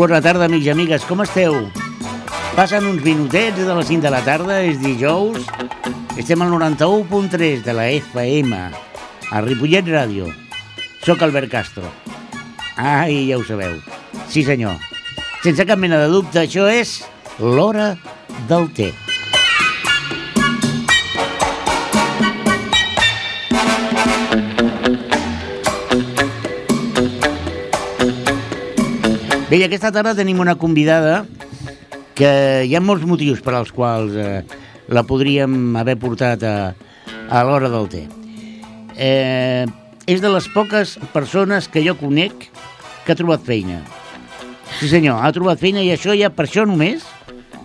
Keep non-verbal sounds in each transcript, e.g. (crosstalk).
Bona tarda, amics i amigues, com esteu? Passen uns minutets de les 5 de la tarda, és dijous. Estem al 91.3 de la FM, a Ripollet Ràdio. Soc Albert Castro. Ai, ja ho sabeu. Sí, senyor. Sense cap mena de dubte, això és l'hora del té. Bé, i aquesta tarda tenim una convidada que hi ha molts motius per als quals eh, la podríem haver portat a, a l'hora del té. Eh, és de les poques persones que jo conec que ha trobat feina. Sí senyor, ha trobat feina i això ja per això només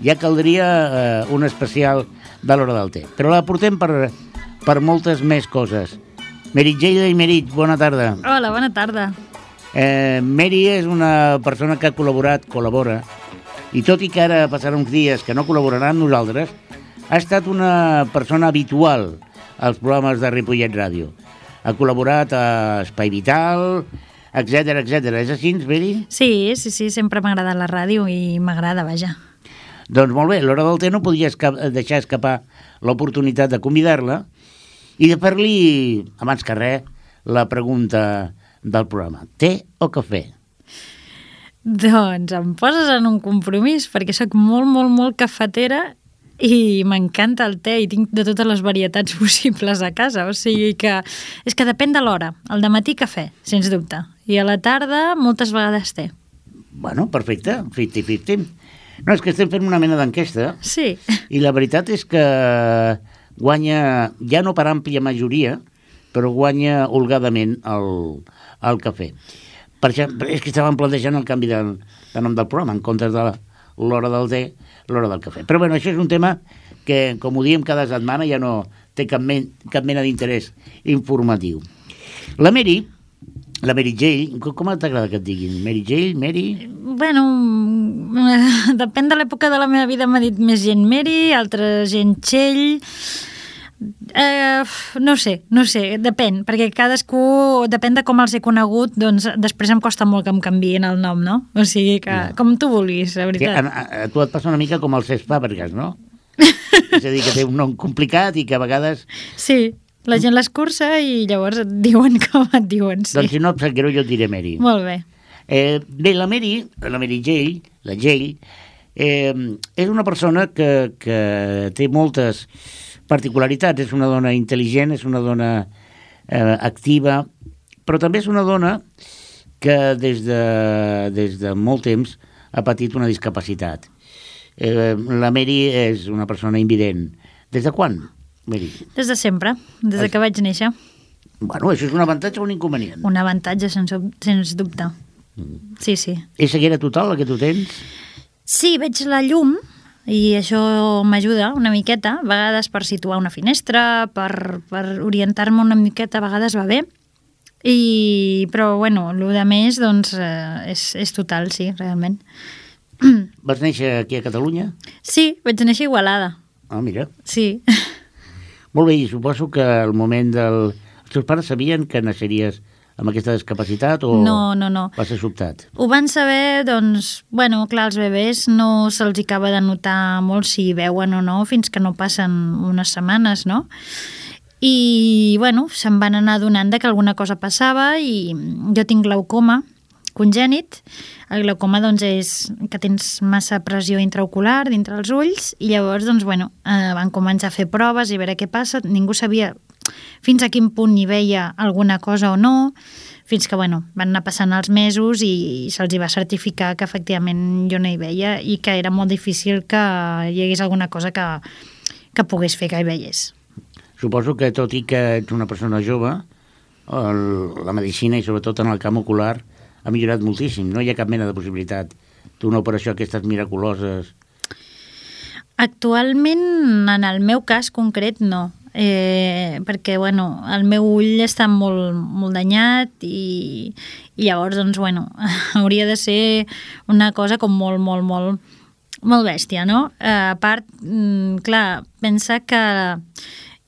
ja caldria eh, un especial de l'hora del té. Però la portem per, per moltes més coses. Merit i Merit, bona tarda. Hola, bona tarda. Eh, Mary és una persona que ha col·laborat, col·labora, i tot i que ara passarà uns dies que no col·laborarà amb nosaltres, ha estat una persona habitual als programes de Ripollet Ràdio. Ha col·laborat a Espai Vital, etc etc. És així, Mary? Sí, sí, sí, sempre m'ha agradat la ràdio i m'agrada, vaja. Doncs molt bé, l'hora del té no podia esca deixar escapar l'oportunitat de convidar-la i de fer-li, abans que res, la pregunta del programa. Té o cafè? Doncs em poses en un compromís, perquè sóc molt, molt, molt cafetera i m'encanta el té i tinc de totes les varietats (laughs) possibles a casa, o sigui que és que depèn de l'hora. Al matí cafè, sens dubte, i a la tarda moltes vegades té. Bueno, perfecte, 50-50. No, és que estem fent una mena d'enquesta Sí. i la veritat és que guanya, ja no per àmplia majoria, però guanya holgadament el, el cafè. Per això, és que estàvem plantejant el canvi de, de nom del programa, en comptes de l'hora del té, l'hora del cafè. Però bueno, això és un tema que, com ho diem cada setmana, ja no té cap, men, cap mena d'interès informatiu. La Mary, la Mary Jane, com, t'agrada que et diguin? Mary Jane, Mary... Bueno, (laughs) depèn de l'època de la meva vida m'ha dit més gent Mary, altra gent Txell... Eh, no sé, no sé, depèn, perquè cadascú, depèn de com els he conegut, doncs després em costa molt que em canviïn el nom, no? O sigui que, Ja. com tu vulguis, la Que a, veritat. a, tu et passa una mica com el Cesc Fàbregas, no? (laughs) és a dir, que té un nom complicat i que a vegades... Sí, la gent l'escurça i llavors et diuen (laughs) com et diuen, sí. Doncs si no et sap greu, jo et diré Mary. Molt bé. Eh, bé, la Mary, la Mary Jane, la Jane, eh, és una persona que, que té moltes particularitats. És una dona intel·ligent, és una dona eh, activa, però també és una dona que des de, des de molt temps ha patit una discapacitat. Eh, la Mary és una persona invident. Des de quan, Mary? Des de sempre, des de que vaig néixer. Bueno, això és un avantatge o un inconvenient? Un avantatge, sens, sens dubte. Sí, sí. És ceguera total, la que tu tens? Sí, veig la llum i això m'ajuda una miqueta, a vegades per situar una finestra, per, per orientar-me una miqueta, a vegades va bé. I, però, bueno, el de més, doncs, eh, és, és total, sí, realment. (clears throat) Vas néixer aquí a Catalunya? Sí, vaig néixer a Igualada, Ah, mira. sí. Molt bé, i suposo que al moment del... Els teus pares sabien que naixeries amb aquesta discapacitat o No, no, no. va ser sobtat? Ho van saber, doncs, bueno, clar, els bebès no se'ls acaba de notar molt si veuen o no fins que no passen unes setmanes, no? I, bueno, se'n van anar adonant de que alguna cosa passava i jo tinc glaucoma congènit. El glaucoma, doncs, és que tens massa pressió intraocular dintre els ulls i llavors, doncs, bueno, eh, van començar a fer proves i veure què passa. Ningú sabia fins a quin punt hi veia alguna cosa o no, fins que, bueno, van anar passant els mesos i se'ls hi va certificar que efectivament jo no hi veia i que era molt difícil que hi hagués alguna cosa que, que pogués fer que hi veiés. Suposo que tot i que ets una persona jove, el, la medicina i sobretot en el camp ocular ha millorat moltíssim. No hi ha cap mena de possibilitat d'una operació d'aquestes miraculoses. Actualment, en el meu cas concret, no. Eh, perquè, bueno, el meu ull està molt, molt danyat i, i llavors, doncs, bueno, (laughs) hauria de ser una cosa com molt, molt, molt, molt bèstia, no? Eh, a part, mm, clar, pensa que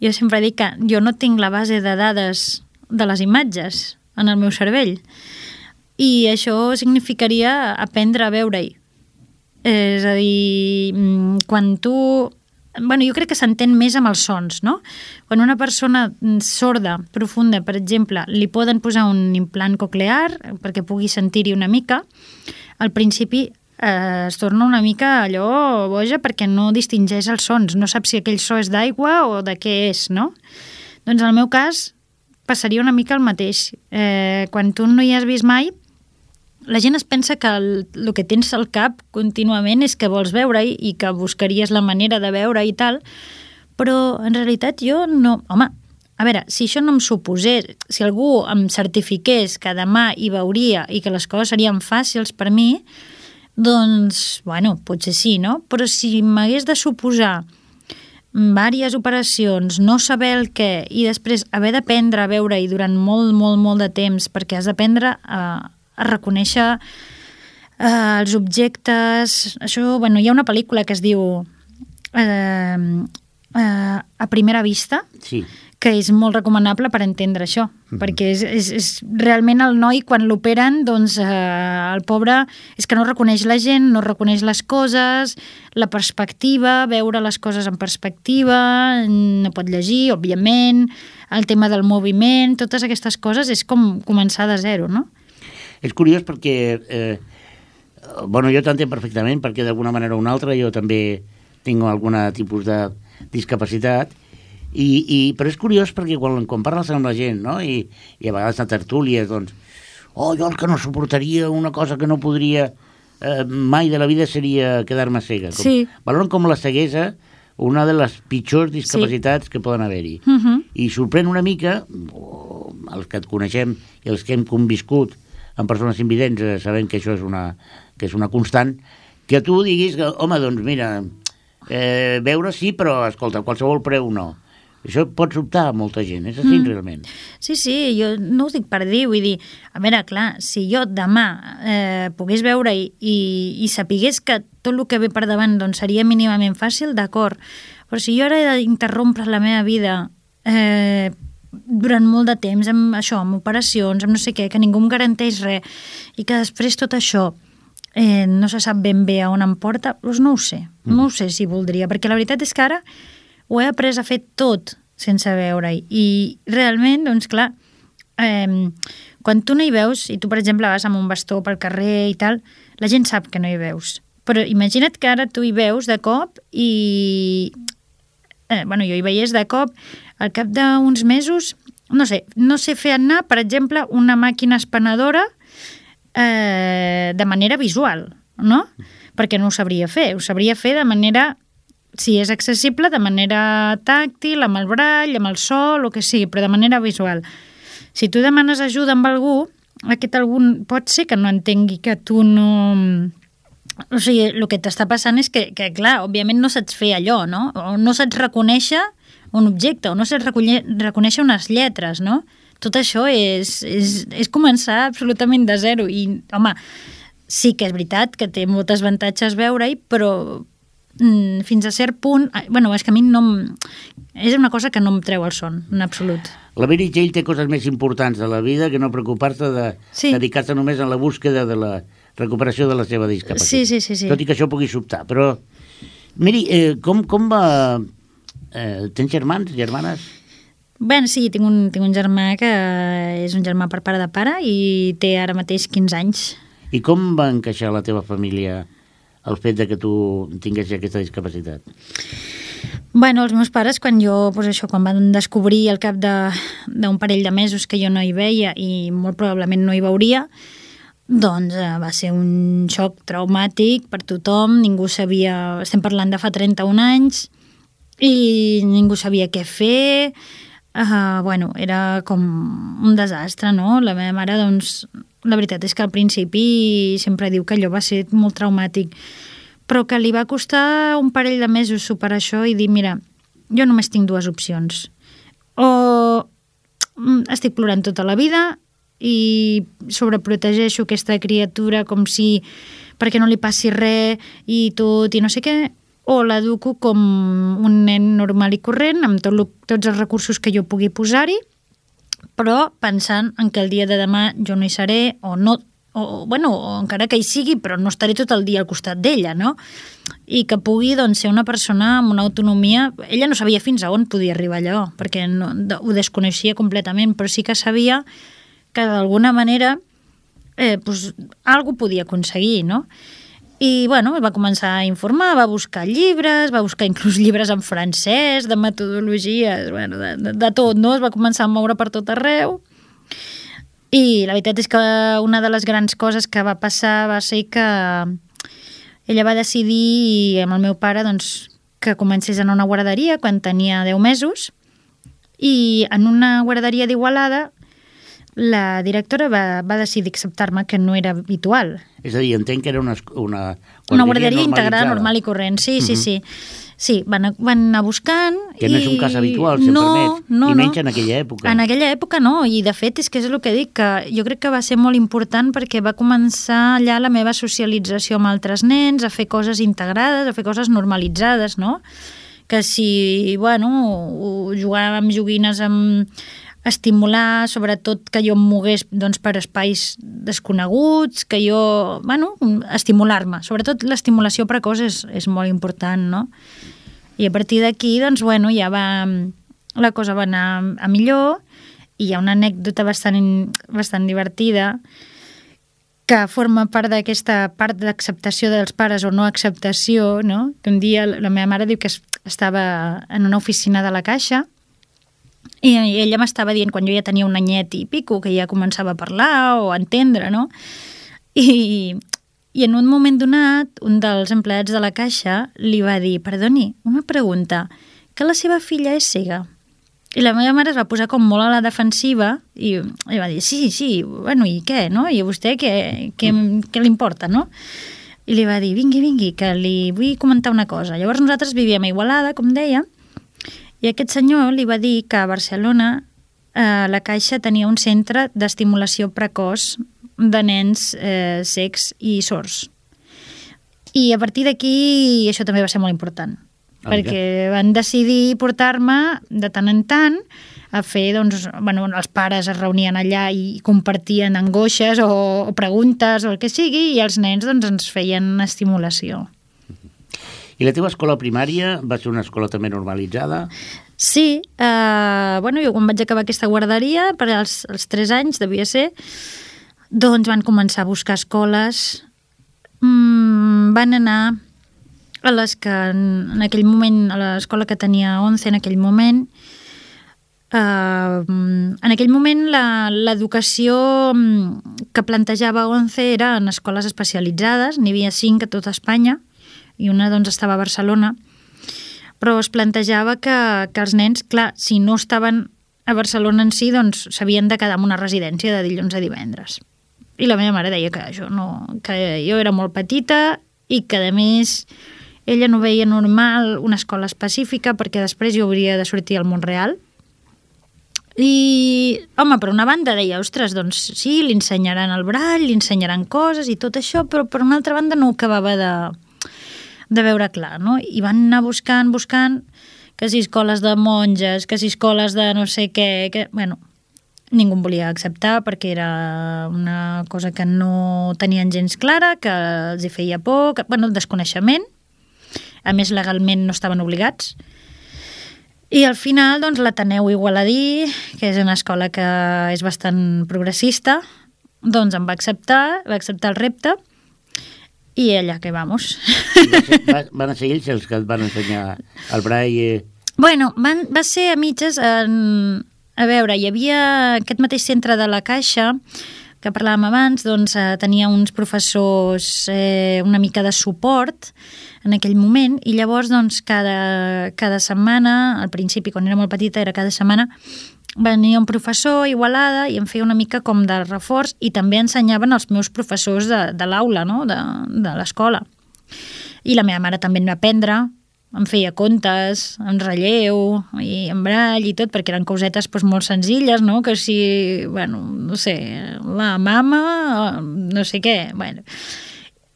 jo sempre dic que jo no tinc la base de dades de les imatges en el meu cervell. I això significaria aprendre a veure-hi. És a dir, mm, quan tu... Bueno, jo crec que s'entén més amb els sons, no? Quan una persona sorda, profunda, per exemple, li poden posar un implant coclear perquè pugui sentir-hi una mica, al principi eh, es torna una mica allò boja perquè no distingeix els sons, no sap si aquell so és d'aigua o de què és, no? Doncs en el meu cas passaria una mica el mateix. Eh, quan tu no hi has vist mai, la gent es pensa que el, el que tens al cap contínuament és que vols veure-hi i que buscaries la manera de veure i tal, però en realitat jo no... Home, a veure, si això no em suposés, si algú em certifiqués que demà hi veuria i que les coses serien fàcils per mi, doncs, bueno, potser sí, no? Però si m'hagués de suposar diverses operacions, no saber el què i després haver d'aprendre a veure-hi durant molt, molt, molt de temps perquè has d'aprendre a, a reconèixer eh, els objectes... Això, bueno, hi ha una pel·lícula que es diu eh, eh, A primera vista, Sí. que és molt recomanable per entendre això, perquè és, és, és realment el noi quan l'operen, doncs eh, el pobre és que no reconeix la gent, no reconeix les coses, la perspectiva, veure les coses en perspectiva, no pot llegir, òbviament, el tema del moviment, totes aquestes coses és com començar de zero, no? És curiós perquè, eh, bueno, jo t'entenc perfectament perquè d'alguna manera o una altra jo també tinc algun tipus de discapacitat i, i, però és curiós perquè quan, quan parles amb la gent no? I, i a vegades a tertúlies doncs, oh, jo el que no suportaria una cosa que no podria eh, mai de la vida seria quedar-me cega com, Sí. valoren com la ceguesa una de les pitjors discapacitats que poden haver-hi Uh -huh. i sorprèn una mica, els que et coneixem i els que hem conviscut amb persones invidents, eh, sabem que això és una, que és una constant, que tu diguis que, home, doncs mira, eh, veure sí, però, escolta, qualsevol preu no. Això pot sobtar a molta gent, és així, mm. realment. Sí, sí, jo no ho dic per dir, vull dir, a veure, clar, si jo demà eh, pogués veure i, i, i sapigués que tot el que ve per davant doncs, seria mínimament fàcil, d'acord, però si jo ara he d'interrompre la meva vida eh, durant molt de temps amb això, amb operacions, amb no sé què, que ningú em garanteix res, i que després tot això eh, no se sap ben bé a on em porta, doncs no ho sé, no ho sé si voldria, perquè la veritat és que ara ho he après a fer tot sense veure-hi. I realment, doncs clar, eh, quan tu no hi veus, i tu, per exemple, vas amb un bastó pel carrer i tal, la gent sap que no hi veus. Però imagina't que ara tu hi veus de cop i... Eh, bueno, jo hi veiés de cop, al cap d'uns mesos, no sé, no sé fer anar, per exemple, una màquina espanadora eh, de manera visual, no? Perquè no ho sabria fer, ho sabria fer de manera si és accessible de manera tàctil, amb el brall, amb el sol, o que sigui, però de manera visual. Si tu demanes ajuda amb algú, aquest algú pot ser que no entengui que tu no... O sigui, el que t'està passant és que, que, clar, òbviament no saps fer allò, no? O no saps reconèixer un objecte, o no saps reconèixer, unes lletres, no? Tot això és, és, és començar absolutament de zero. I, home, sí que és veritat que té moltes avantatges veure-hi, però mm, fins a cert punt... bueno, és que a mi no... És una cosa que no em treu el son, en absolut. La Mary Jane té coses més importants de la vida que no preocupar-se de Sí. dedicar-se només a la búsqueda de la recuperació de la seva discapacitat. Sí, sí, sí, sí. Tot i que això pugui sobtar, però... Miri, eh, com, com va... Eh, tens germans, germanes? Bé, sí, tinc un, tinc un germà que és un germà per pare de pare i té ara mateix 15 anys. I com va encaixar la teva família el fet de que tu tinguessis aquesta discapacitat? Bueno, els meus pares, quan jo, doncs això, quan van descobrir al cap de- d'un parell de mesos que jo no hi veia i molt probablement no hi veuria, doncs eh, va ser un xoc traumàtic per tothom, ningú sabia... Estem parlant de fa 31 anys i ningú sabia què fer, uh, bueno, era com un desastre, no? La meva mare, doncs, la veritat és que al principi sempre diu que allò va ser molt traumàtic, però que li va costar un parell de mesos superar això i dir, mira, jo només tinc dues opcions. O mm, estic plorant tota la vida i sobreprotegeixo aquesta criatura com si perquè no li passi res i tot i no sé què, o l'educo com un nen normal i corrent amb tot lo, tots els recursos que jo pugui posar-hi però pensant en que el dia de demà jo no hi seré o no, o, bueno, o encara que hi sigui, però no estaré tot el dia al costat d'ella, no? I que pugui doncs, ser una persona amb una autonomia... Ella no sabia fins a on podia arribar allò, perquè no, ho desconeixia completament, però sí que sabia que d'alguna manera eh, pues, algo podia aconseguir, no? I, bueno, va començar a informar, va buscar llibres, va buscar inclús (laughs) llibres en francès, de metodologies, bueno, de, de, de tot, no? Es va començar a moure per tot arreu i la veritat és que una de les grans coses que va passar va ser que ella va decidir amb el meu pare doncs, que comencés a una guarderia quan tenia 10 mesos i en una guarderia d'Igualada la directora va, va decidir acceptar-me que no era habitual. És a dir, entenc que era una, una una guarderia integrada, normal i corrent, sí, uh -huh. sí, sí. Sí, van, van anar buscant... Que no és un cas habitual, si no, em permet, no, i menys no. en aquella època. En aquella època no, i de fet és que és el que dic, que jo crec que va ser molt important perquè va començar allà la meva socialització amb altres nens, a fer coses integrades, a fer coses normalitzades, no? Que si, bueno, jugàvem joguines amb estimular, sobretot que jo em mogués doncs, per espais desconeguts, que jo, bueno, estimular-me. Sobretot l'estimulació precoç és, és molt important, no? I a partir d'aquí, doncs, bueno, ja va, la cosa va anar a millor i hi ha una anècdota bastant, bastant divertida que forma part d'aquesta part d'acceptació dels pares o no acceptació, no? Que un dia la meva mare diu que estava en una oficina de la Caixa i ella m'estava dient, quan jo ja tenia un anyet i pico, que ja començava a parlar o a entendre, no? I, i en un moment donat, un dels empleats de la caixa li va dir, perdoni, una pregunta, que la seva filla és cega? I la meva mare es va posar com molt a la defensiva i, i va dir, sí, sí, bueno, i què, no? I a vostè què, què, què li importa, no? I li va dir, vingui, vingui, que li vull comentar una cosa. Llavors nosaltres vivíem a Igualada, com deia, i aquest senyor li va dir que a Barcelona eh, la Caixa tenia un centre d'estimulació precoç de nens eh, secs i sords. I a partir d'aquí això també va ser molt important, ah, perquè mira. van decidir portar-me de tant en tant a fer, doncs, bueno, els pares es reunien allà i compartien angoixes o, o preguntes o el que sigui i els nens doncs, ens feien estimulació. I la teva escola primària va ser una escola també normalitzada? Sí, eh, bueno, jo quan vaig acabar aquesta guarderia, per als, als 3 anys devia ser, doncs van començar a buscar escoles, mm, van anar a les que en, en aquell moment, a l'escola que tenia 11 en aquell moment, Uh, en aquell moment l'educació mm, que plantejava 11 era en escoles especialitzades, n'hi havia 5 a tota Espanya, i una doncs, estava a Barcelona, però es plantejava que, que els nens, clar, si no estaven a Barcelona en si, doncs s'havien de quedar en una residència de dilluns a divendres. I la meva mare deia que, això no, que jo era molt petita i que, a més, ella no veia normal una escola específica perquè després jo hauria de sortir al món real. I, home, per una banda deia, ostres, doncs sí, li ensenyaran el brall, li ensenyaran coses i tot això, però per una altra banda no acabava de, de veure clar, no? I van anar buscant, buscant, que si escoles de monges, que si escoles de no sé què, que, bueno, ningú volia acceptar perquè era una cosa que no tenien gens clara, que els hi feia por, que, bueno, desconeixement, a més legalment no estaven obligats, i al final, doncs, l'Ateneu Igualadí, que és una escola que és bastant progressista, doncs em va acceptar, va acceptar el repte, i ella, que vamos. Va, van ser ells els que et van ensenyar el braille? Bueno, van, va ser a mitges en... A veure, hi havia aquest mateix centre de la Caixa que parlàvem abans, doncs eh, tenia uns professors eh, una mica de suport en aquell moment i llavors doncs cada, cada setmana, al principi quan era molt petita era cada setmana, venia un professor a Igualada i em feia una mica com de reforç i també ensenyaven els meus professors de, de l'aula, no? de, de l'escola. I la meva mare també em va aprendre, em feia contes, en relleu i en brall i tot, perquè eren cosetes doncs, molt senzilles, no? Que si, bueno, no sé, la mama, no sé què, bueno...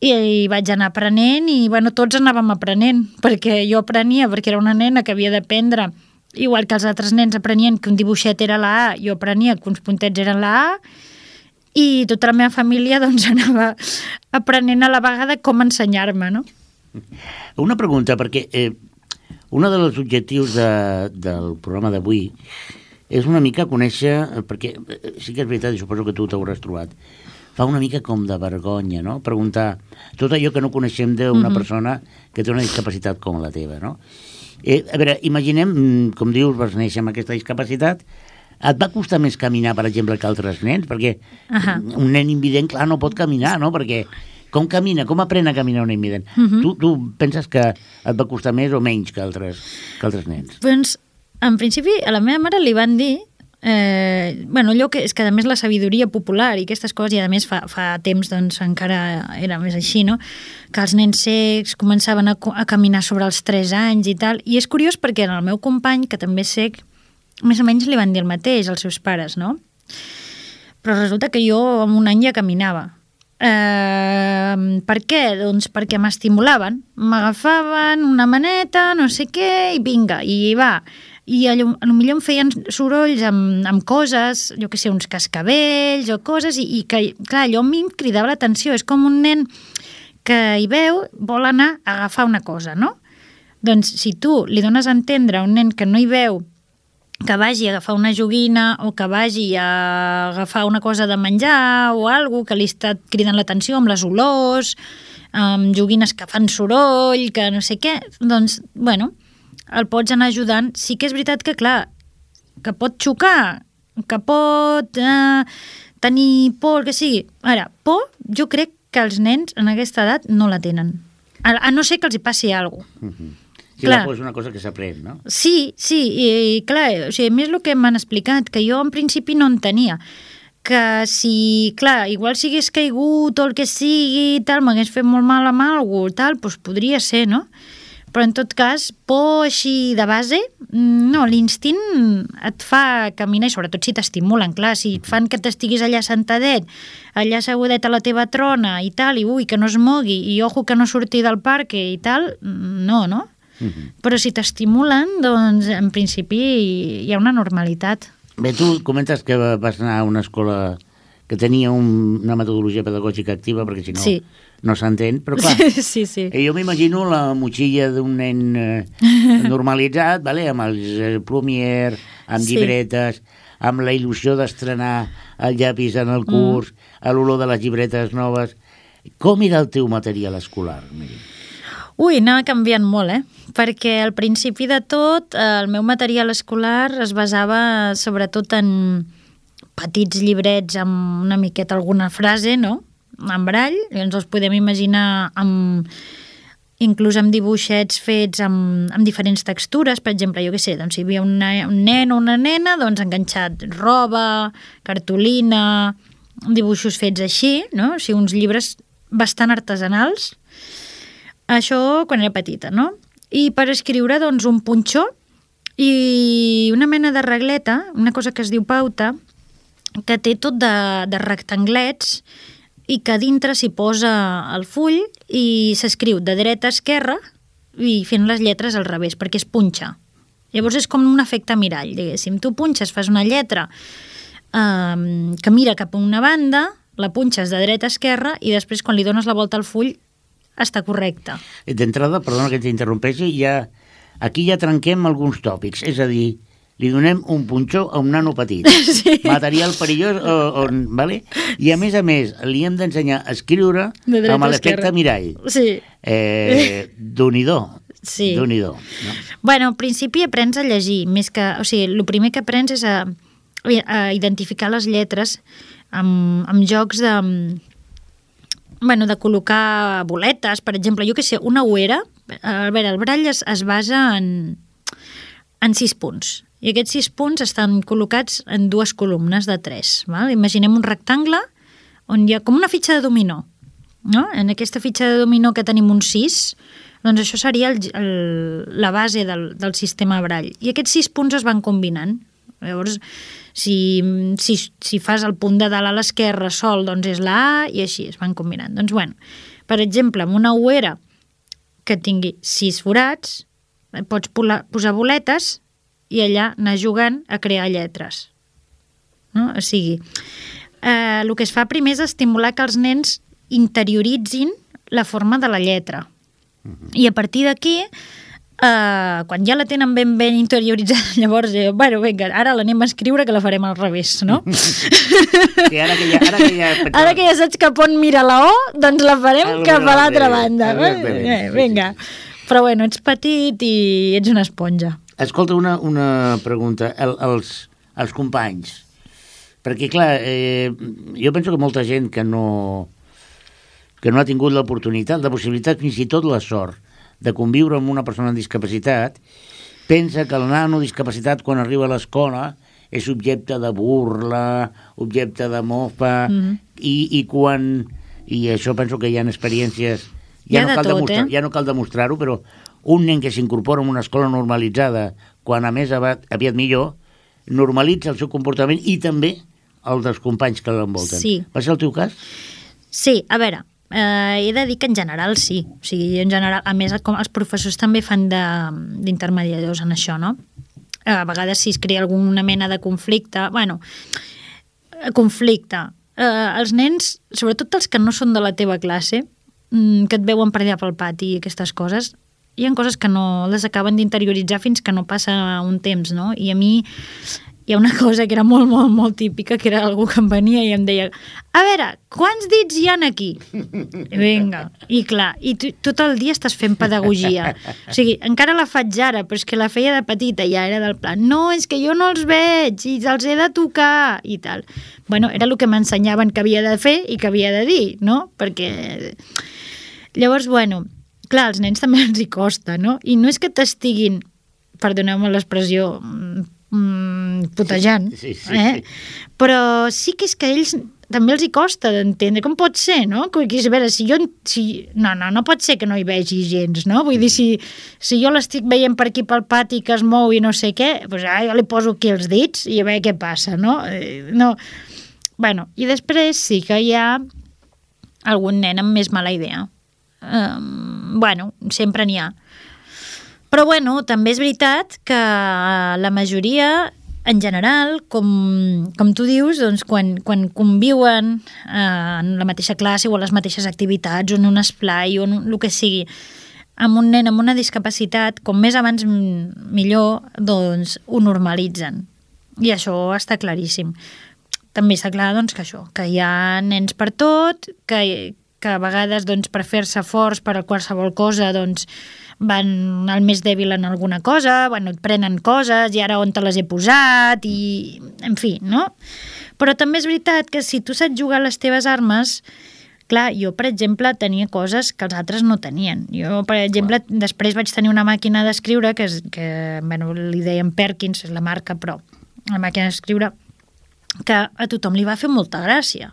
I, i vaig anar aprenent i, bueno, tots anàvem aprenent, perquè jo aprenia, perquè era una nena que havia d'aprendre Igual que els altres nens aprenien que un dibuixet era la A, jo aprenia que uns puntets eren la A, i tota la meva família doncs, (laughs) anava aprenent a la vegada com ensenyar-me, no? Una pregunta, perquè eh, un dels objectius de, del programa d'avui és una mica conèixer, eh, perquè eh, sí que és veritat, i suposo que tu t'hauràs trobat, fa una mica com de vergonya, no? Preguntar tot allò que no coneixem d'una mm -hmm. persona que té una discapacitat com la teva, no? Eh, a veure, imaginem, mm, com dius, vas néixer amb aquesta discapacitat, et va costar més caminar, per exemple, que altres nens? Perquè uh -huh. un nen invident, clar, no pot caminar, no? Perquè com camina, com aprèn a caminar un invident? Uh -huh. tu, tu penses que et va costar més o menys que altres, que altres nens? Doncs, en principi, a la meva mare li van dir Eh, bueno, allò que és que a més la sabidoria popular i aquestes coses, i a més fa, fa temps doncs encara era més així, no? que els nens secs començaven a, a caminar sobre els 3 anys i tal, i és curiós perquè el meu company, que també és sec, més o menys li van dir el mateix als seus pares, no? Però resulta que jo en un any ja caminava. Eh, per què? Doncs perquè m'estimulaven. M'agafaven una maneta, no sé què, i vinga, i va. I a millor em feien sorolls amb, amb coses, jo que sé, uns cascabells o coses, i, i que, clar, allò a mi em cridava l'atenció. És com un nen que hi veu, vol anar a agafar una cosa, no? Doncs si tu li dones a entendre a un nen que no hi veu que vagi a agafar una joguina o que vagi a agafar una cosa de menjar o alguna que li està cridant l'atenció amb les olors, amb joguines que fan soroll, que no sé què, doncs, bueno, el pots anar ajudant. Sí que és veritat que, clar, que pot xocar, que pot eh, tenir por, el que sigui. Ara, por, jo crec que els nens en aquesta edat no la tenen. A, a no ser que els hi passi alguna cosa. Mm -hmm. Sí, clar. la por és una cosa que s'aprèn, no? Sí, sí, i, i clar, o sigui, a més el que m'han explicat, que jo en principi no en tenia, que si, clar, igual si hagués caigut o el que sigui i tal, m'hagués fet molt mal amb algú tal, doncs podria ser, no? Però en tot cas, por així de base, no, l'instint et fa caminar, i sobretot si t'estimulen, clar, si et fan que t'estiguis allà sentadet, allà assegudet a la teva trona i tal, i ui, que no es mogui, i ojo que no surti del parc i tal, no, no? -huh. Però si t'estimulen, doncs en principi hi ha una normalitat. Bé, tu comentes que vas anar a una escola que tenia un, una metodologia pedagògica activa, perquè si no, sí. No s'entén, però clar, (laughs) sí, sí. Eh, jo m'imagino la motxilla d'un nen eh, normalitzat, vale? amb els eh, plumier, amb sí. llibretes, amb la il·lusió d'estrenar el llapis en el curs, mm. l'olor de les llibretes noves. Com era el teu material escolar, Miri? Ui, anava canviant molt, eh? Perquè al principi de tot el meu material escolar es basava sobretot en petits llibrets amb una miqueta alguna frase, no? En brall, ens els podem imaginar amb inclús amb dibuixets fets amb, amb diferents textures, per exemple, jo què sé, doncs si hi havia una, un nen o una nena, doncs enganxat roba, cartolina, dibuixos fets així, no? O sigui, uns llibres bastant artesanals, això quan era petita, no? I per escriure, doncs, un punxó i una mena de regleta, una cosa que es diu pauta, que té tot de, de rectanglets i que dintre s'hi posa el full i s'escriu de dreta a esquerra i fent les lletres al revés, perquè es punxa. Llavors és com un efecte mirall, diguéssim. Tu punxes, fas una lletra eh, que mira cap a una banda, la punxes de dreta a esquerra i després quan li dones la volta al full està correcte. D'entrada, perdona que t'interrompeixi, ja, aquí ja trenquem alguns tòpics, és a dir, li donem un punxó a un nano petit, (laughs) sí. material perillós, o, o, vale? i a més a més li hem d'ensenyar a escriure amb l'efecte mirall. Sí. Eh, Donidor. Sí. Donidor. No? Bueno, al principi aprens a llegir, més que... O sigui, el primer que aprens és a, a identificar les lletres amb, amb jocs de, bueno, de col·locar boletes, per exemple, jo que sé, una uera, a veure, el brall es, es basa en, en sis punts, i aquests sis punts estan col·locats en dues columnes de tres. Val? Imaginem un rectangle on hi ha com una fitxa de dominó. No? En aquesta fitxa de dominó que tenim un sis, doncs això seria el, el, la base del, del sistema Brall. I aquests sis punts es van combinant. Llavors, si, si, si fas el punt de dalt a l'esquerra sol, doncs és la A i així es van combinant. Doncs, bueno, per exemple, amb una uera que tingui sis forats, eh, pots posar boletes i allà anar jugant a crear lletres. No? O sigui, eh, el que es fa primer és estimular que els nens interioritzin la forma de la lletra. I a partir d'aquí, eh, quan ja la tenen ben ben interioritzada, (laughs) llavors, eh, bueno, vinga, ara l'anem a escriure que la farem al revés, no? (laughs) Sí, ara que ja... Ara que ja, (laughs) Ara que ja saps cap on mira la O, doncs la farem Al cap a l'altra banda. Vinga. Però bueno, ets petit i ets una esponja. Escolta, una, una pregunta. El, els, els companys. Perquè, clar, eh, jo penso que molta gent que no, que no ha tingut l'oportunitat, la possibilitat, fins i tot la sort, de conviure amb una persona amb discapacitat, pensa que el nano discapacitat, quan arriba a l'escola, és objecte de burla, objecte de mofa, Mhm. i, i quan... I això penso que hi ha experiències... Ha Ja, no cal tot, demostrar, eh? ja no cal demostrar-ho, però un nen que s'incorpora en una escola normalitzada, quan a més aviat, millor, normalitza el seu comportament i també el dels companys que l'envolten. Sí. Va ser el teu cas? Sí, a veure, eh, he de dir que en general sí. O sigui, en general, a més, com els professors també fan de- d'intermediadors en això, no? A vegades si es crea alguna mena de conflicte, bueno, conflicte. Eh, els nens, sobretot els que no són de la teva classe, mm, que et veuen per allà pel pati i aquestes coses, hi ha coses que no les acaben d'interioritzar fins que no passa un temps, no? I a mi hi ha una (laughs) cosa que era molt, molt, molt típica, que era algú que em venia i em deia a veure, quants dits hi han aquí? Vinga, i clar, i tu, tot el dia estàs fent pedagogia. O sigui, encara la faig ara, però és que la feia de petita, ja era del plan, no, és que jo no els veig i els he de tocar i tal. Bueno, era el que m'ensenyaven que havia de fer i que havia de dir, no? Perquè... Llavors, bueno, clar, als nens també els hi costa, no? I no és que t'estiguin, perdoneu-me l'expressió, mm, mm, putejant, Sí, sí, eh? sí. però sí que és que ells també els hi costa d'entendre com pot ser, no? Que, que, a veure, si jo... Si... No, no, no pot ser que no hi vegi gens, no? Vull dir, si, si jo l'estic veient per aquí pel pati que es mou i no sé què, doncs ah, jo li poso aquí els dits i a veure què passa, no? Eh, no. Bueno, i després sí que hi ha algun nen amb més mala idea. Um, bueno, sempre n'hi ha. Però bueno, també és veritat que la majoria, en general, com, com tu dius, doncs, quan, quan conviuen eh, en la mateixa classe o a les mateixes activitats o en un esplai o en el que sigui, amb un nen amb una discapacitat, com més abans millor, doncs ho normalitzen. I això està claríssim. També està clar doncs, que això, que hi ha nens per tot, que, que a vegades doncs, per fer-se forts per a qualsevol cosa doncs, van al més dèbil en alguna cosa, bueno, et prenen coses i ara on te les he posat i en fi, no? Però també és veritat que si tu saps jugar les teves armes, clar, jo, per exemple, tenia coses que els altres no tenien. Jo, per exemple, clar. després vaig tenir una màquina d'escriure que, és, que bueno, li deien Perkins, és la marca, però la màquina d'escriure que a tothom li va fer molta gràcia.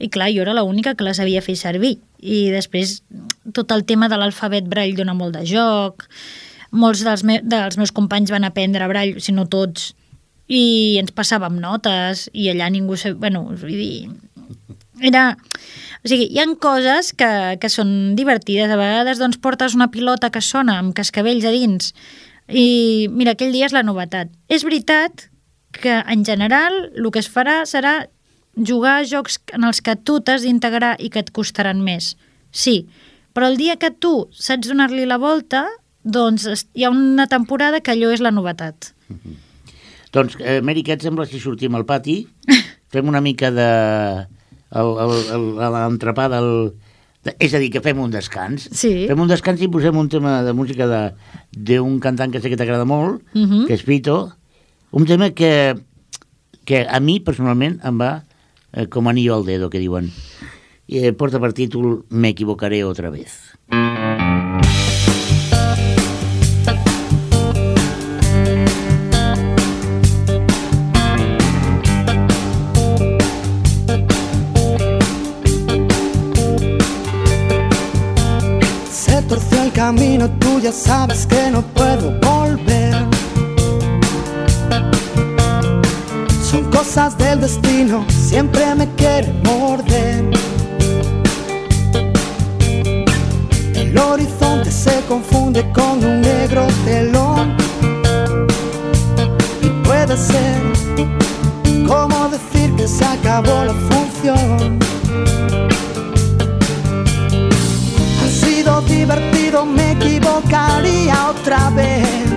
I clar, jo era l'única que la sabia fer servir. I després tot el tema de l'alfabet braille dona molt de joc, molts dels, me dels meus companys van aprendre braille, si no tots, i ens passàvem notes, i allà ningú... Sab... Bueno, vull dir... Era... O sigui, hi han coses que, que són divertides. A vegades doncs, portes una pilota que sona amb cascabells a dins i mira, aquell dia és la novetat. És veritat que en general el que es farà serà jugar a jocs en els que tu t'has d'integrar i que et costaran més. Sí, però el dia que tu saps donar-li la volta, doncs hi ha una temporada que allò és la novetat. Doncs, eh, Mary, què et sembla si sortim al pati? (laughs) Fem una mica de... l'entrepà del... de- És a dir, que fem un descans. Sí. Fem un descans i posem un tema de música de- d'un cantant que sé que t'agrada molt, Mhm. que és Fito, un tema que, que a mi personalment em va eh, com anillo al dedo, que diuen. Eh, porta per títol Me equivocaré otra vez. Se torció el camino, tú ya sabes que no puedo Son cosas del destino, siempre me quiere morder. El horizonte se confunde con un negro telón. Y puede ser como decir que se acabó la función. Ha sido divertido, me equivocaría otra vez.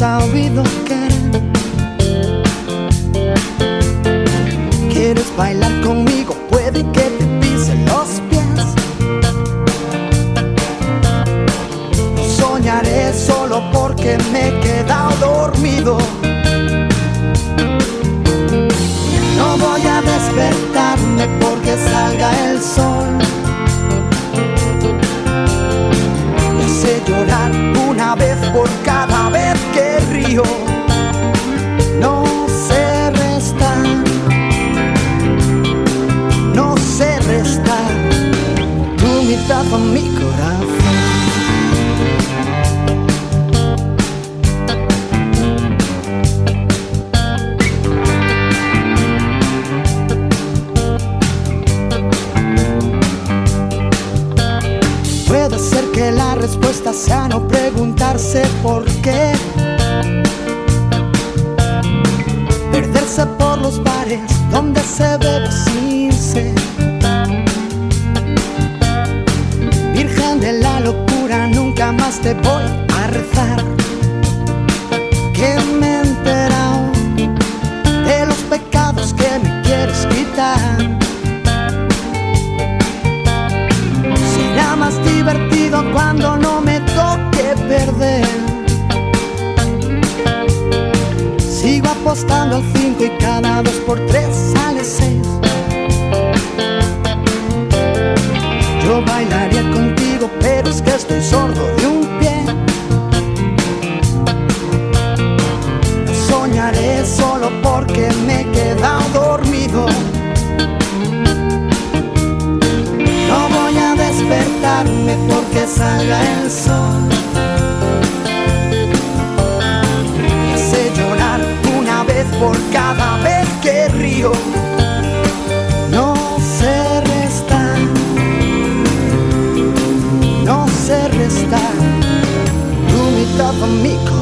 Sabido querer. ¿Quieres bailar conmigo? Puede que te pise los pies. Soñaré solo porque me he quedado dormido. No voy a despertarme porque salga el sol. Me llorar una vez por cada vez que río. No sé restar. No sé restar. Tu mitad con mi corazón. Los bares donde se bebe sin sed. Virgen de la locura, nunca más te voy a rezar. Que me he enterado de los pecados que me quieres quitar. Apostando al 5 y cada 2 por 3 sale 6. Yo bailaría contigo, pero es que estoy sordo de un pie. Soñaré solo porque me he quedado dormido. No voy a despertarme porque salga el sol. Que río. No sé restar. No sé restar. Tu mitad con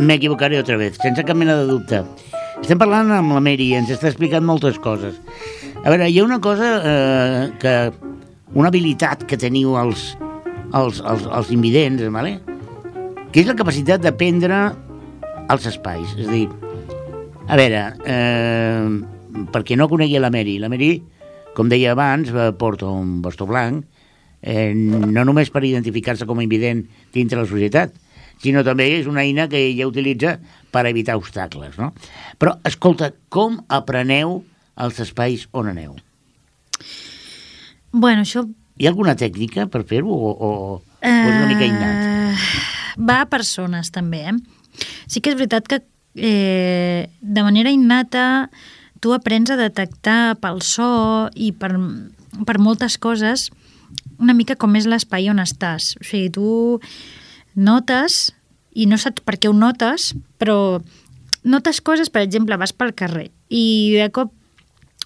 M'equivocaré otra vez, sense cap mena de dubte. Estem parlant amb la Mary i ens està explicant moltes coses. A veure, hi ha una cosa eh, que... una habilitat que teniu els, els, els, els invidents, vale? que és la capacitat d'aprendre els espais. És a dir, a veure, eh, perquè no conegui la Mary, la Mary, com deia abans, porta un bastó blanc, eh, no només per identificar-se com a invident dintre la societat, sinó també és una eina que ella utilitza per evitar obstacles. No? Però, escolta, com apreneu els espais on aneu? Bueno, això Hi ha alguna tècnica per fer-ho o, o, o és una mica innat? Eh, va a persones, també, eh? Sí que és veritat que eh, de manera innata tu aprens a detectar pel so i per, per moltes coses una mica com és l'espai on estàs. O sigui, tu notes, i no saps per què ho notes, però notes coses, per exemple, vas pel carrer i de cop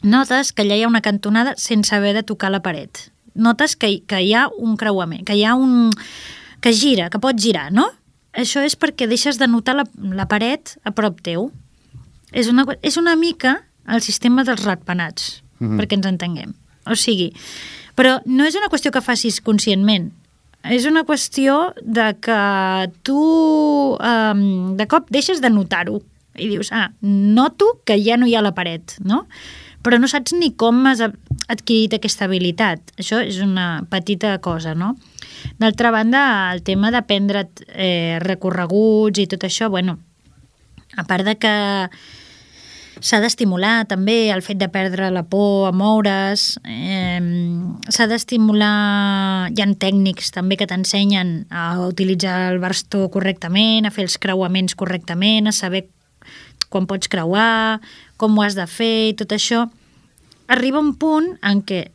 notes que allà hi ha una cantonada sense haver de tocar la paret. Notes que, que hi ha un creuament, que hi ha un... que gira, que pot girar, no? Això és perquè deixes de notar la, la paret a prop teu. És una, és una mica el sistema dels ratpenats, mm -hmm. perquè ens entenguem. O sigui, però no és una qüestió que facis conscientment, és una qüestió de que tu um, de cop deixes de notar-ho i dius, ah, noto que ja no hi ha la paret, no? Però no saps ni com has adquirit aquesta habilitat. Això és una petita cosa, no? D'altra banda, el tema d'aprendre eh, recorreguts i tot això, bueno, a part de que s'ha d'estimular també el fet de perdre la por a moure's, eh, s'ha d'estimular, hi ha tècnics també que t'ensenyen a utilitzar el bastó correctament, a fer els creuaments correctament, a saber quan pots creuar, com ho has de fer i tot això, arriba un punt en què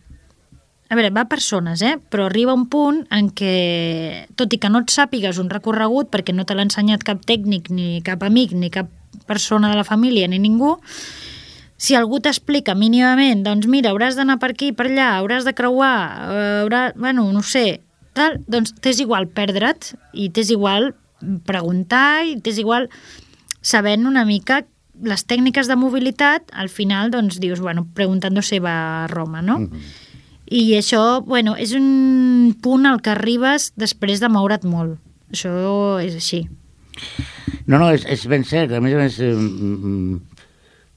a veure, va a persones, eh? però arriba un punt en què, tot i que no et sàpigues un recorregut, perquè no te l'ha ensenyat cap tècnic, ni cap amic, ni cap persona de la família, ni ningú, si algú t'explica mínimament, doncs mira, hauràs d'anar per aquí, per allà, hauràs de creuar, eh, haurà, bueno, no sé, tal, doncs t'és igual perdre't i t'és igual preguntar i t'és igual sabent una mica les tècniques de mobilitat, al final doncs dius, bueno, preguntant-se va a Roma, no? Mm -hmm i això, bueno, és un punt al que arribes després de moure't molt. Això és així. No, no, és, és ben cert. A més a més, eh,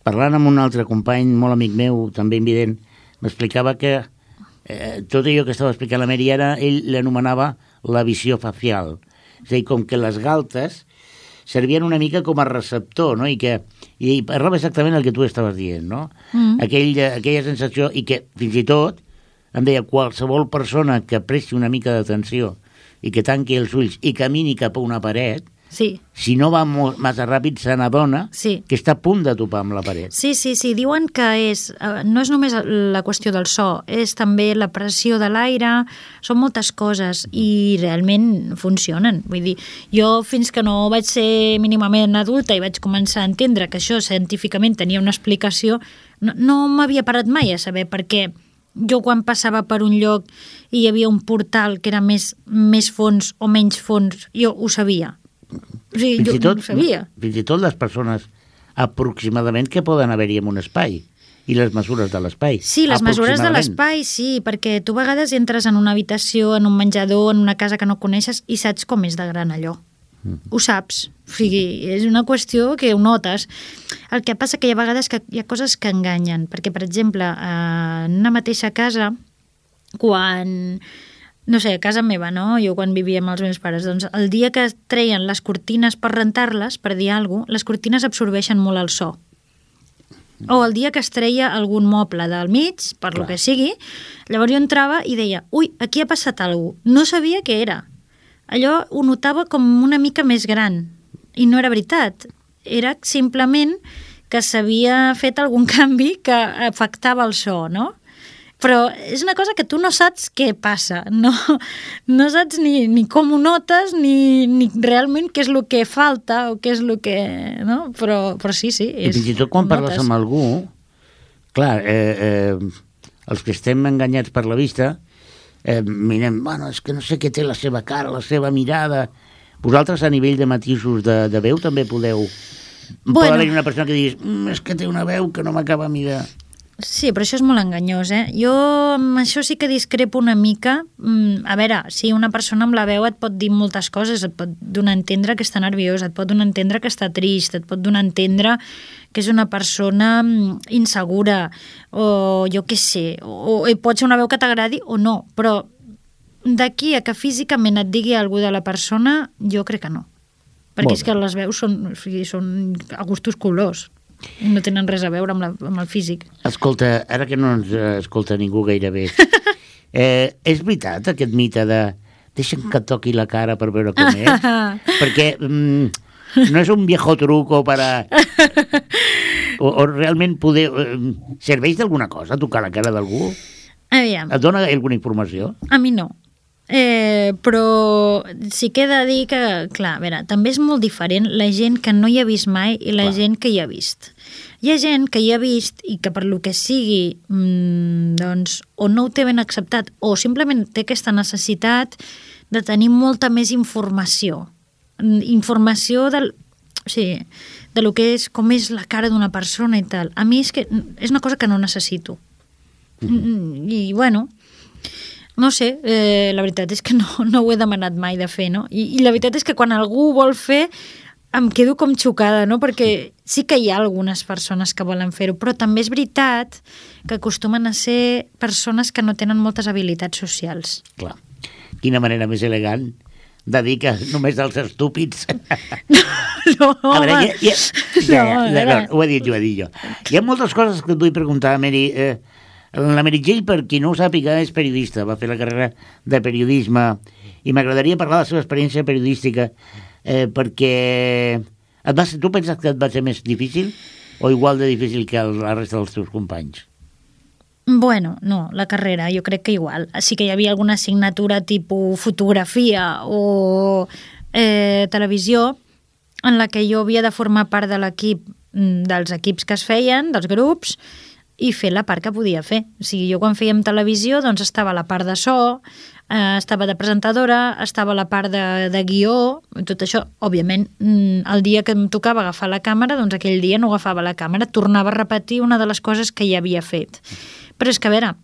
parlant amb un altre company, molt amic meu, també invident, m'explicava que eh, tot allò que estava explicant la Meriana, ell l'anomenava la visió facial. És a dir, com que les galtes servien una mica com a receptor, no? I que i parlava exactament el que tu estaves dient, no? Mm. Aquell, aquella sensació, i que fins i tot em deia, qualsevol persona que presti una mica d'atenció i que tanqui els ulls i camini cap a una paret, sí. si no va massa ràpid se n'adona sí. que està a punt de topar amb la paret. Sí, sí, sí, diuen que és, eh, no és només la qüestió del so, és també la pressió de l'aire, són moltes coses i realment funcionen. Vull dir, jo fins que no vaig ser mínimament adulta i vaig començar a entendre que això científicament tenia una explicació, no, no m'havia parat mai a saber per què jo quan passava per un lloc i hi havia un portal que era més, més fons o menys fons, jo ho sabia. O sigui, fins jo tot, ho sabia. Fins i tot les persones aproximadament que poden haver-hi en un espai i les mesures de l'espai. Sí, les mesures de l'espai, sí, perquè tu a vegades entres en una habitació, en un menjador, en una casa que no coneixes i saps com és de gran allò. Ho saps. O sigui, és una qüestió que ho notes. El que passa que hi ha vegades que hi ha coses que enganyen, perquè, per exemple, en una mateixa casa, quan no sé, a casa meva, no? Jo quan vivia amb els meus pares, doncs el dia que treien les cortines per rentar-les, per dir alguna cosa, les cortines absorbeixen molt el so. O el dia que es treia algun moble del mig, per Clar. lo que sigui, llavors jo entrava i deia, ui, aquí ha passat alguna cosa. No sabia què era allò ho notava com una mica més gran. I no era veritat. Era simplement que s'havia fet algun (laughs) canvi que afectava el so, no? Però és una cosa que tu no saps què passa, no, no saps ni, ni com ho notes, ni, ni realment què és el que falta o què és el que... No? Però, però sí, sí. És, I fins i tot quan parles amb algú, clar, eh, eh, els que estem enganyats per la vista, eh, mirem, bueno, és que no sé què té la seva cara, la seva mirada... Vosaltres, a nivell de matisos de, de veu, també podeu... Bueno. Pot haver una persona que diguis, mm, és que té una veu que no m'acaba a mirar. Sí, però això és molt enganyós, eh? Jo amb això sí que discrepo una mica. Mm, a veure, si una persona amb la veu et pot dir moltes coses, et pot donar a entendre que està nerviosa, et pot donar a entendre que està trist, et pot donar a entendre que és una persona mm, insegura o jo què sé, o, o pot ser una veu que t'agradi o no, però d'aquí a que físicament et digui alguna de la persona, jo crec que no. Perquè és que les veus són, o sigui, són a gustos colors no tenen res a veure amb, la, amb el físic. Escolta, ara que no ens escolta ningú gairebé, (laughs) Eh, és veritat aquest mite de deixa'm que toqui la cara per veure com és? (laughs) Perquè mm, no és un viejo truco per a... (laughs) O, o realment poder... Eh, serveix d'alguna cosa tocar la cara d'algú? Aviam, Et dona alguna informació? a mi no. Eh, però sí que he de dir que, clar, a veure, també és molt diferent la gent que no hi ha vist mai i la Clar. gent que hi ha vist. Hi ha gent que hi ha vist i que per lo que sigui, mm, doncs, o no ho té ben acceptat o simplement té aquesta necessitat de tenir molta més informació. Mm, Informació del, o sigui, de lo que és, com és la cara d'una persona i tal. A mi és que és una cosa que no necessito. Mm, I, bueno, no sé, eh, la veritat és que (laughs) no, no ho he demanat mai de fer, no? I, I la veritat és que quan algú vol fer em quedo com xocada, no? Perquè sí que hi ha algunes persones que volen fer-ho, però també és veritat que acostumen a ser persones que no tenen moltes habilitats socials. Clar. Quina manera més elegant de dir que només els estúpids... (laughs) No, A veure, hi ha, ja, No, ja, veure. no, ho he dit jo, ho he dit jo. Hi ha moltes coses que et vull preguntar, Mary. Eh, la Jane, per qui no ho sàpiga, és periodista, va fer la carrera de periodisme i m'agradaria parlar de la seva experiència periodística eh, perquè et va ser, tu penses que et va ser més difícil o igual de difícil que el, la resta dels teus companys? Bueno, no, la carrera jo crec que igual. Sí que hi havia alguna assignatura tipus fotografia o eh, televisió en la que jo havia de formar part de l'equip mm, dels equips que es feien, dels grups, i fer la part que podia fer. O sigui, jo quan fèiem televisió doncs estava la part de so, eh, estava de presentadora, estava la part de, de guió, tot això, òbviament, mm, el dia que em tocava agafar la càmera, doncs aquell dia no agafava la càmera, tornava a repetir una de les coses que ja havia fet. Però és que, a veure,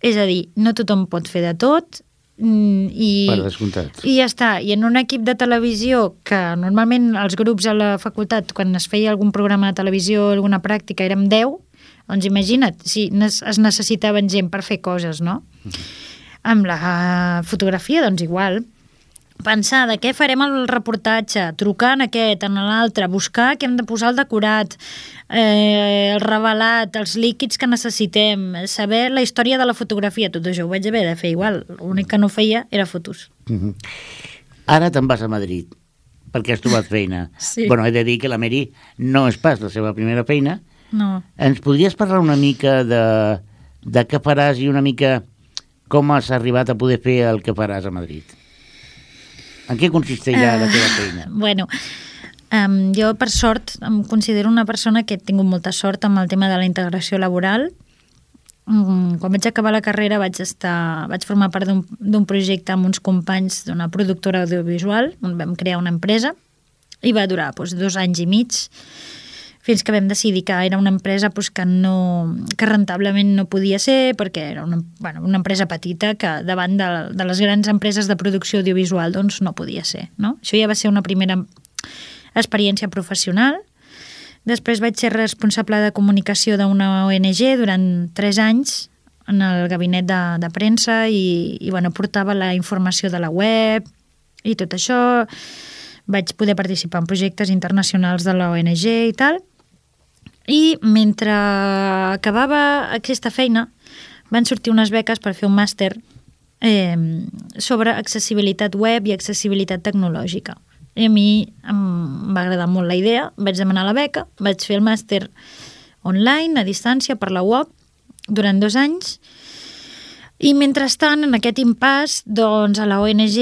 és a dir, no tothom pot fer de tot, mm, i, Per descomptat. i ja està. I en un equip de televisió que normalment els grups a la facultat, quan es feia algun programa de televisió, alguna pràctica, érem 10, doncs imagina't, si es necessitaven gent per fer coses, no? Amb la fotografia, doncs igual. Pensar de què farem el reportatge, trucar en aquest, en l'altre, buscar què hem de posar al decorat, eh, el revelat, els líquids que necessitem, saber la història de la fotografia, tot això ho vaig haver de fer igual. L'únic que no feia era fotos. Mhm. Ara te'n vas a Madrid perquè has trobat feina. (laughs) Sí. Bueno, he de dir que la Mary no és pas la seva primera feina. No. Ens podries parlar una mica de, de què faràs i una mica com has arribat a poder fer el que faràs a Madrid? En què consistirà la teva feina? Bueno, um, jo per sort em considero una persona que he tingut molta sort amb el tema de la integració laboral. Mm, quan vaig acabar la carrera vaig, estar, vaig formar part d'un projecte amb uns companys d'una productora audiovisual on vam crear una empresa i va durar doncs, dos anys i mig fins que vam decidir que era una empresa doncs, que, no, que rentablement no podia ser perquè era una, bueno, una empresa petita que davant de, de les grans empreses de producció audiovisual doncs, no podia ser. No? Això ja va ser una primera experiència professional. Després vaig ser responsable de comunicació d'una ONG durant tres anys en el gabinet de, de premsa i, i bueno, portava la informació de la web i tot això. Vaig poder participar en projectes internacionals de la ONG i tal. I mentre acabava aquesta feina van sortir unes beques per fer un màster eh, sobre accessibilitat web i accessibilitat tecnològica. I a mi em va agradar molt la idea, vaig demanar la beca, vaig fer el màster online, a distància, per la UOC, durant dos anys, i mentrestant, en aquest impàs, doncs a la ONG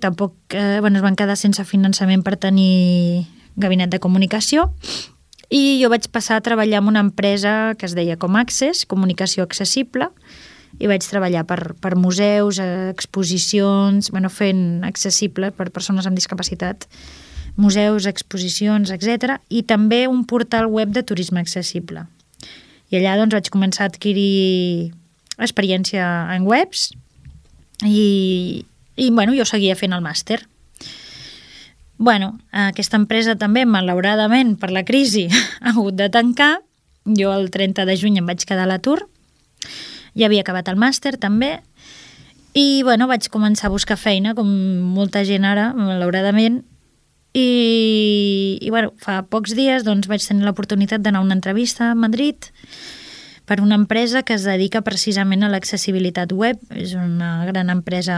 tampoc eh, bueno, es van quedar sense finançament per tenir gabinet de comunicació i jo vaig passar a treballar en una empresa que es deia Com Access, Comunicació Accessible, i vaig treballar per, per museus, eh, exposicions, bueno, fent accessible per persones amb discapacitat, museus, exposicions, etc. I també un portal web de turisme accessible. I allà doncs, vaig començar a adquirir experiència en webs i, i bueno, jo seguia fent el màster. Bueno, aquesta empresa també, malauradament, per la crisi, (laughs) ha hagut de tancar. Jo el 30 de juny em vaig quedar a l'atur. Ja havia acabat el màster, també. I, bueno, vaig començar a buscar feina, com molta gent ara, malauradament. I, i bueno, fa pocs dies doncs, vaig tenir l'oportunitat d'anar a una entrevista a Madrid per una empresa que es dedica precisament a l'accessibilitat web. És una gran empresa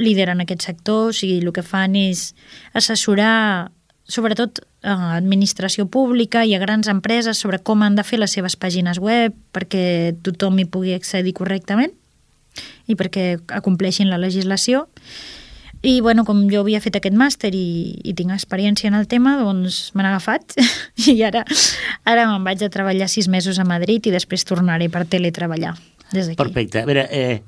líder en aquest sector, o sigui, el que fan és assessorar sobretot a administració pública i a grans empreses sobre com han de fer les seves pàgines web perquè tothom hi pugui accedir correctament i perquè acompleixin la legislació. I, bueno, com jo havia fet aquest màster i, i tinc experiència en el tema, doncs n'ha agafat (laughs) i ara, ara me'n vaig a treballar sis mesos a Madrid i després tornaré per teletreballar des d'aquí. Perfecte. A veure, eh,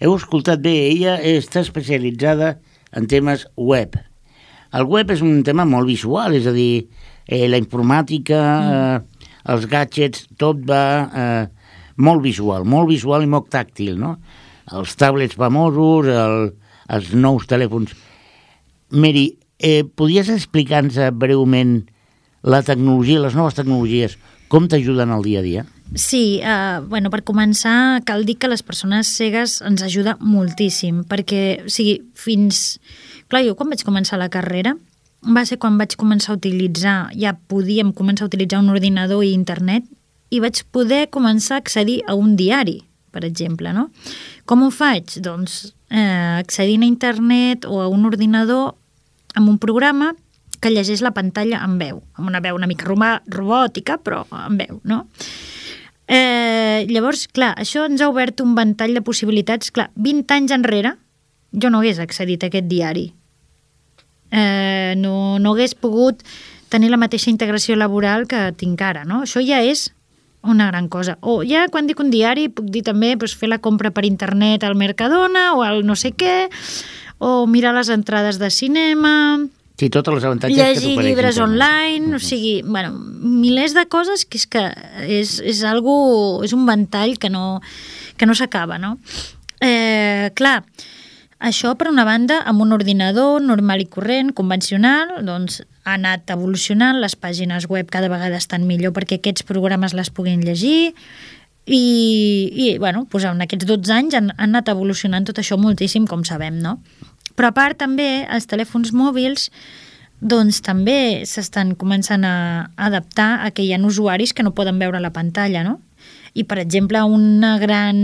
heu escoltat bé, ella està especialitzada en temes web. El web és un tema molt visual, és a dir, eh, la informàtica, eh, els gadgets, tot va eh, molt visual, molt visual i molt tàctil, no? Els tablets famosos, el, els nous telèfons. Mary, eh, podries explicar-nos breument la tecnologia, les noves tecnologies, com t'ajuden al dia a dia? Sí, uh, bueno, per començar cal dir que les persones cegues ens ajuda moltíssim, perquè, o sigui, fins... Clar, jo quan vaig començar la carrera va ser quan vaig començar a utilitzar, ja podíem començar a utilitzar un ordinador i internet, i vaig poder començar a accedir a un diari, per exemple, no? Com ho faig? Doncs eh, accedint a internet o a un ordinador amb un programa que llegeix la pantalla en veu, amb una veu una mica robòtica, però en veu, no? Eh, llavors, clar, això ens ha obert un ventall de possibilitats. Clar, 20 anys enrere jo no hagués accedit a aquest diari. Eh, no, no hagués pogut tenir la mateixa integració laboral que tinc ara, no? Això ja és una gran cosa. O ja quan dic un diari puc dir també doncs, fer la compra per internet al Mercadona o al no sé què, o mirar les entrades de cinema, Sí, tots els avantatges llegir que t'ofereix llibres online, o sigui, bueno, milers de coses que és que és, és, algo, és un ventall que no, que no s'acaba, no? Eh, clar, això, per una banda, amb un ordinador normal i corrent, convencional, doncs ha anat evolucionant, les pàgines web cada vegada estan millor perquè aquests programes les puguin llegir, i, i bueno, doncs en aquests 12 anys han, han anat evolucionant tot això moltíssim, com sabem, no? Però a part també els telèfons mòbils doncs també s'estan començant a adaptar a que hi ha usuaris que no poden veure la pantalla, no? I, per exemple, una gran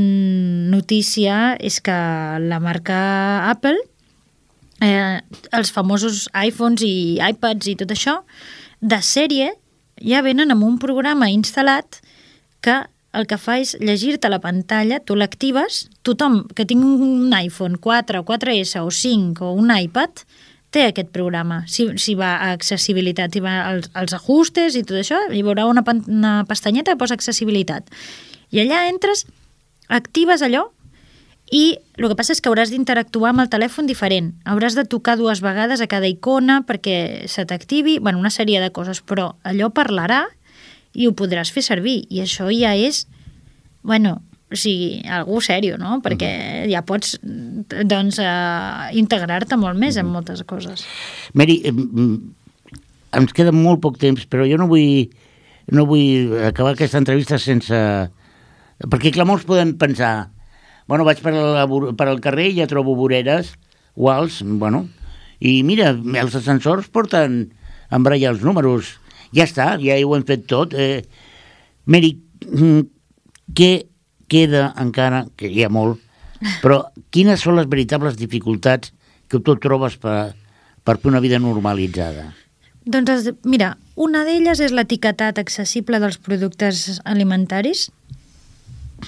notícia és que la marca Apple, eh, els famosos iPhones i iPads i tot això, de sèrie ja venen amb un programa instal·lat que el que fa és llegir-te la pantalla, tu l'actives, tothom que tingui un iPhone 4 o 4S o 5 o un iPad té aquest programa. Si, si va a accessibilitat, i va als, als ajustes i tot això, hi veurà una, una pestanyeta que posa accessibilitat. I allà entres, actives allò i el que passa és que hauràs d'interactuar amb el telèfon diferent. Hauràs de tocar dues vegades a cada icona perquè se t'activi, bueno, una sèrie de coses, però allò parlarà i ho podràs fer servir. I això ja és, bueno, o sigui, algú sèrio, no? Perquè ja pots, doncs, eh, integrar-te molt més en moltes coses. Mary, em, ens queda molt poc temps, però jo no vull, no vull acabar aquesta entrevista sense... Perquè, clar, molts poden pensar bueno, vaig per, la, per al carrer i ja trobo voreres, guals, bueno, i mira, els ascensors porten a embratllar els números. Ja està, ja ho hem fet tot. Eh, Mary, mm, què queda encara, que hi ha molt, però quines són les veritables dificultats que tu trobes per, per fer una vida normalitzada? Doncs, mira, una d'elles és l'etiquetat accessible dels productes alimentaris,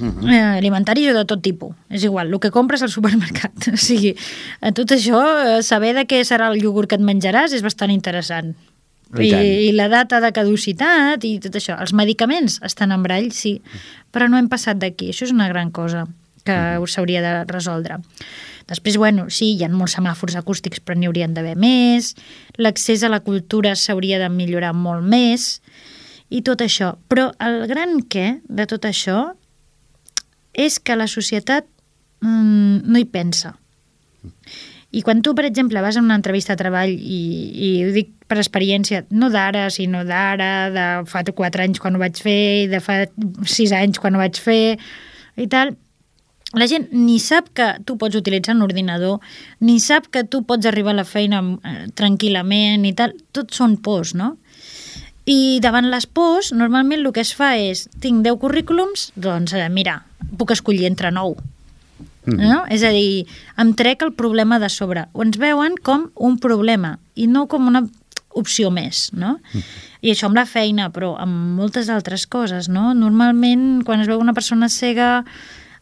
eh, alimentaris o de tot tipus. És igual, el que compres al supermercat. (laughs) O sigui, tot això, eh, saber de què serà el iogurt que et menjaràs és bastant interessant. I I. I la data de caducitat i tot això. Els medicaments estan en brall, sí, però no hem passat d'aquí. Això és una gran cosa que us s'hauria de resoldre. Després, bueno, sí, hi ha molts semàfors acústics, però n'hi haurien d'haver més. L'accés a la cultura s'hauria de millorar molt més i tot això. Però el gran què de tot això és que la societat mm, no hi pensa. I quan tu, per exemple, vas a una entrevista de treball i, i ho dic per experiència, no d'ara, sinó d'ara, de fa 4 anys quan ho vaig fer, i de fa 6 anys quan ho vaig fer, i tal, la gent ni sap que tu pots utilitzar un ordinador, ni sap que tu pots arribar a la feina eh, tranquil·lament i tal, tot són pors, no? I davant les pors, normalment el que es fa és, tinc 10 currículums, doncs eh, mira, puc escollir entre 9. Mm -hmm. no? És a dir, em trec el problema de sobre. O ens veuen com un problema i no com una opció més, no? Mm -hmm. I això amb la feina, però amb moltes altres coses, no? Normalment, quan es veu una persona cega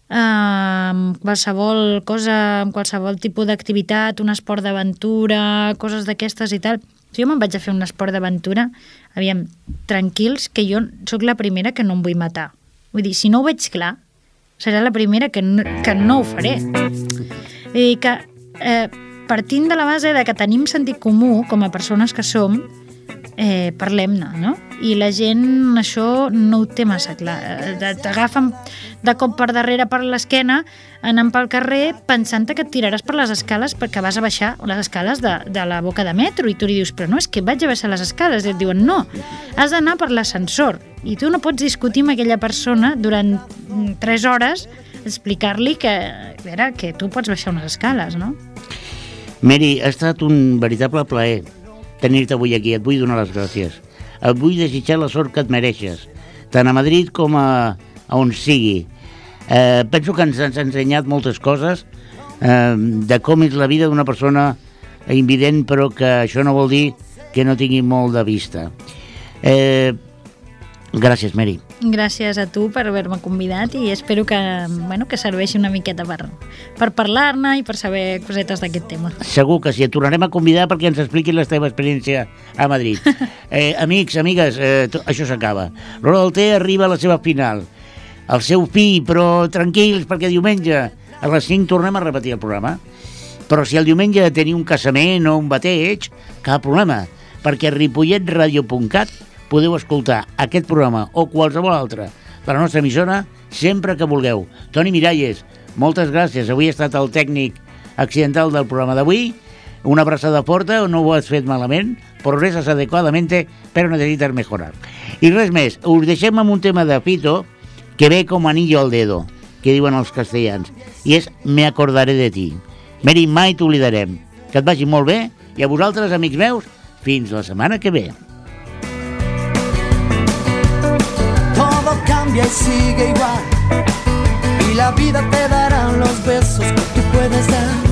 eh, amb qualsevol cosa, amb qualsevol tipus d'activitat, un esport d'aventura, coses d'aquestes i tal, si jo me'n vaig a fer un esport d'aventura, aviam, tranquils, que jo sóc la primera que no em vull matar. Vull dir, si no ho veig clar, serà la primera que no, que no ho faré. Vull dir que eh, partint de la base de que tenim sentit comú com a persones que som, eh, parlem-ne, no? I la gent això no ho té massa clar. Eh, t'agafen de cop per darrere per l'esquena, anant pel carrer pensant que et tiraràs per les escales perquè vas a baixar les escales de, de la boca de metro i tu li dius, però no, és que vaig a baixar les escales. I et diuen, no, has d'anar per l'ascensor. I tu no pots discutir amb aquella persona durant 3 hores explicar-li que, a veure, que tu pots baixar unes escales, no? Mary, ha estat un veritable plaer tenir-te avui aquí. Et vull donar les gràcies. Et vull desitjar la sort que et mereixes, tant a Madrid com a, a on sigui. Eh, penso que ens has ensenyat moltes coses eh, de com és la vida d'una persona invident, però que això no vol dir que no tingui molt de vista. Eh, gràcies, Mary. Gràcies a tu per haver-me convidat i espero que, bueno, que serveixi una miqueta per, per parlar-ne i per saber cosetes d'aquest tema. Segur que sí, et tornarem a convidar perquè ens expliquis la teva experiència a Madrid. (laughs) Eh, amics, amigues, eh, això s'acaba. L'hora del té arriba a la seva final. El seu fi, però tranquils, perquè diumenge a les 5 tornem a repetir el programa. Però si el diumenge teniu un casament o un bateig, cap problema, perquè a ripolletradio.cat podeu escoltar aquest programa o qualsevol altre de la nostra emissora sempre que vulgueu. Toni Miralles, moltes gràcies. Avui ha estat el tècnic accidental del programa d'avui. Una abraçada forta, no ho has fet malament, progresas adecuadamente, però necesitas mejorar. I res més, us deixem amb un tema de Fito que ve com anillo al dedo, que diuen els castellans, i és Me acordaré de ti. Mary, mai t'oblidarem. Que et vagi molt bé, i a vosaltres, amics meus, fins la setmana que ve. Todo cambia y sigue igual. Y la vida te dará los besos que tú puedes dar.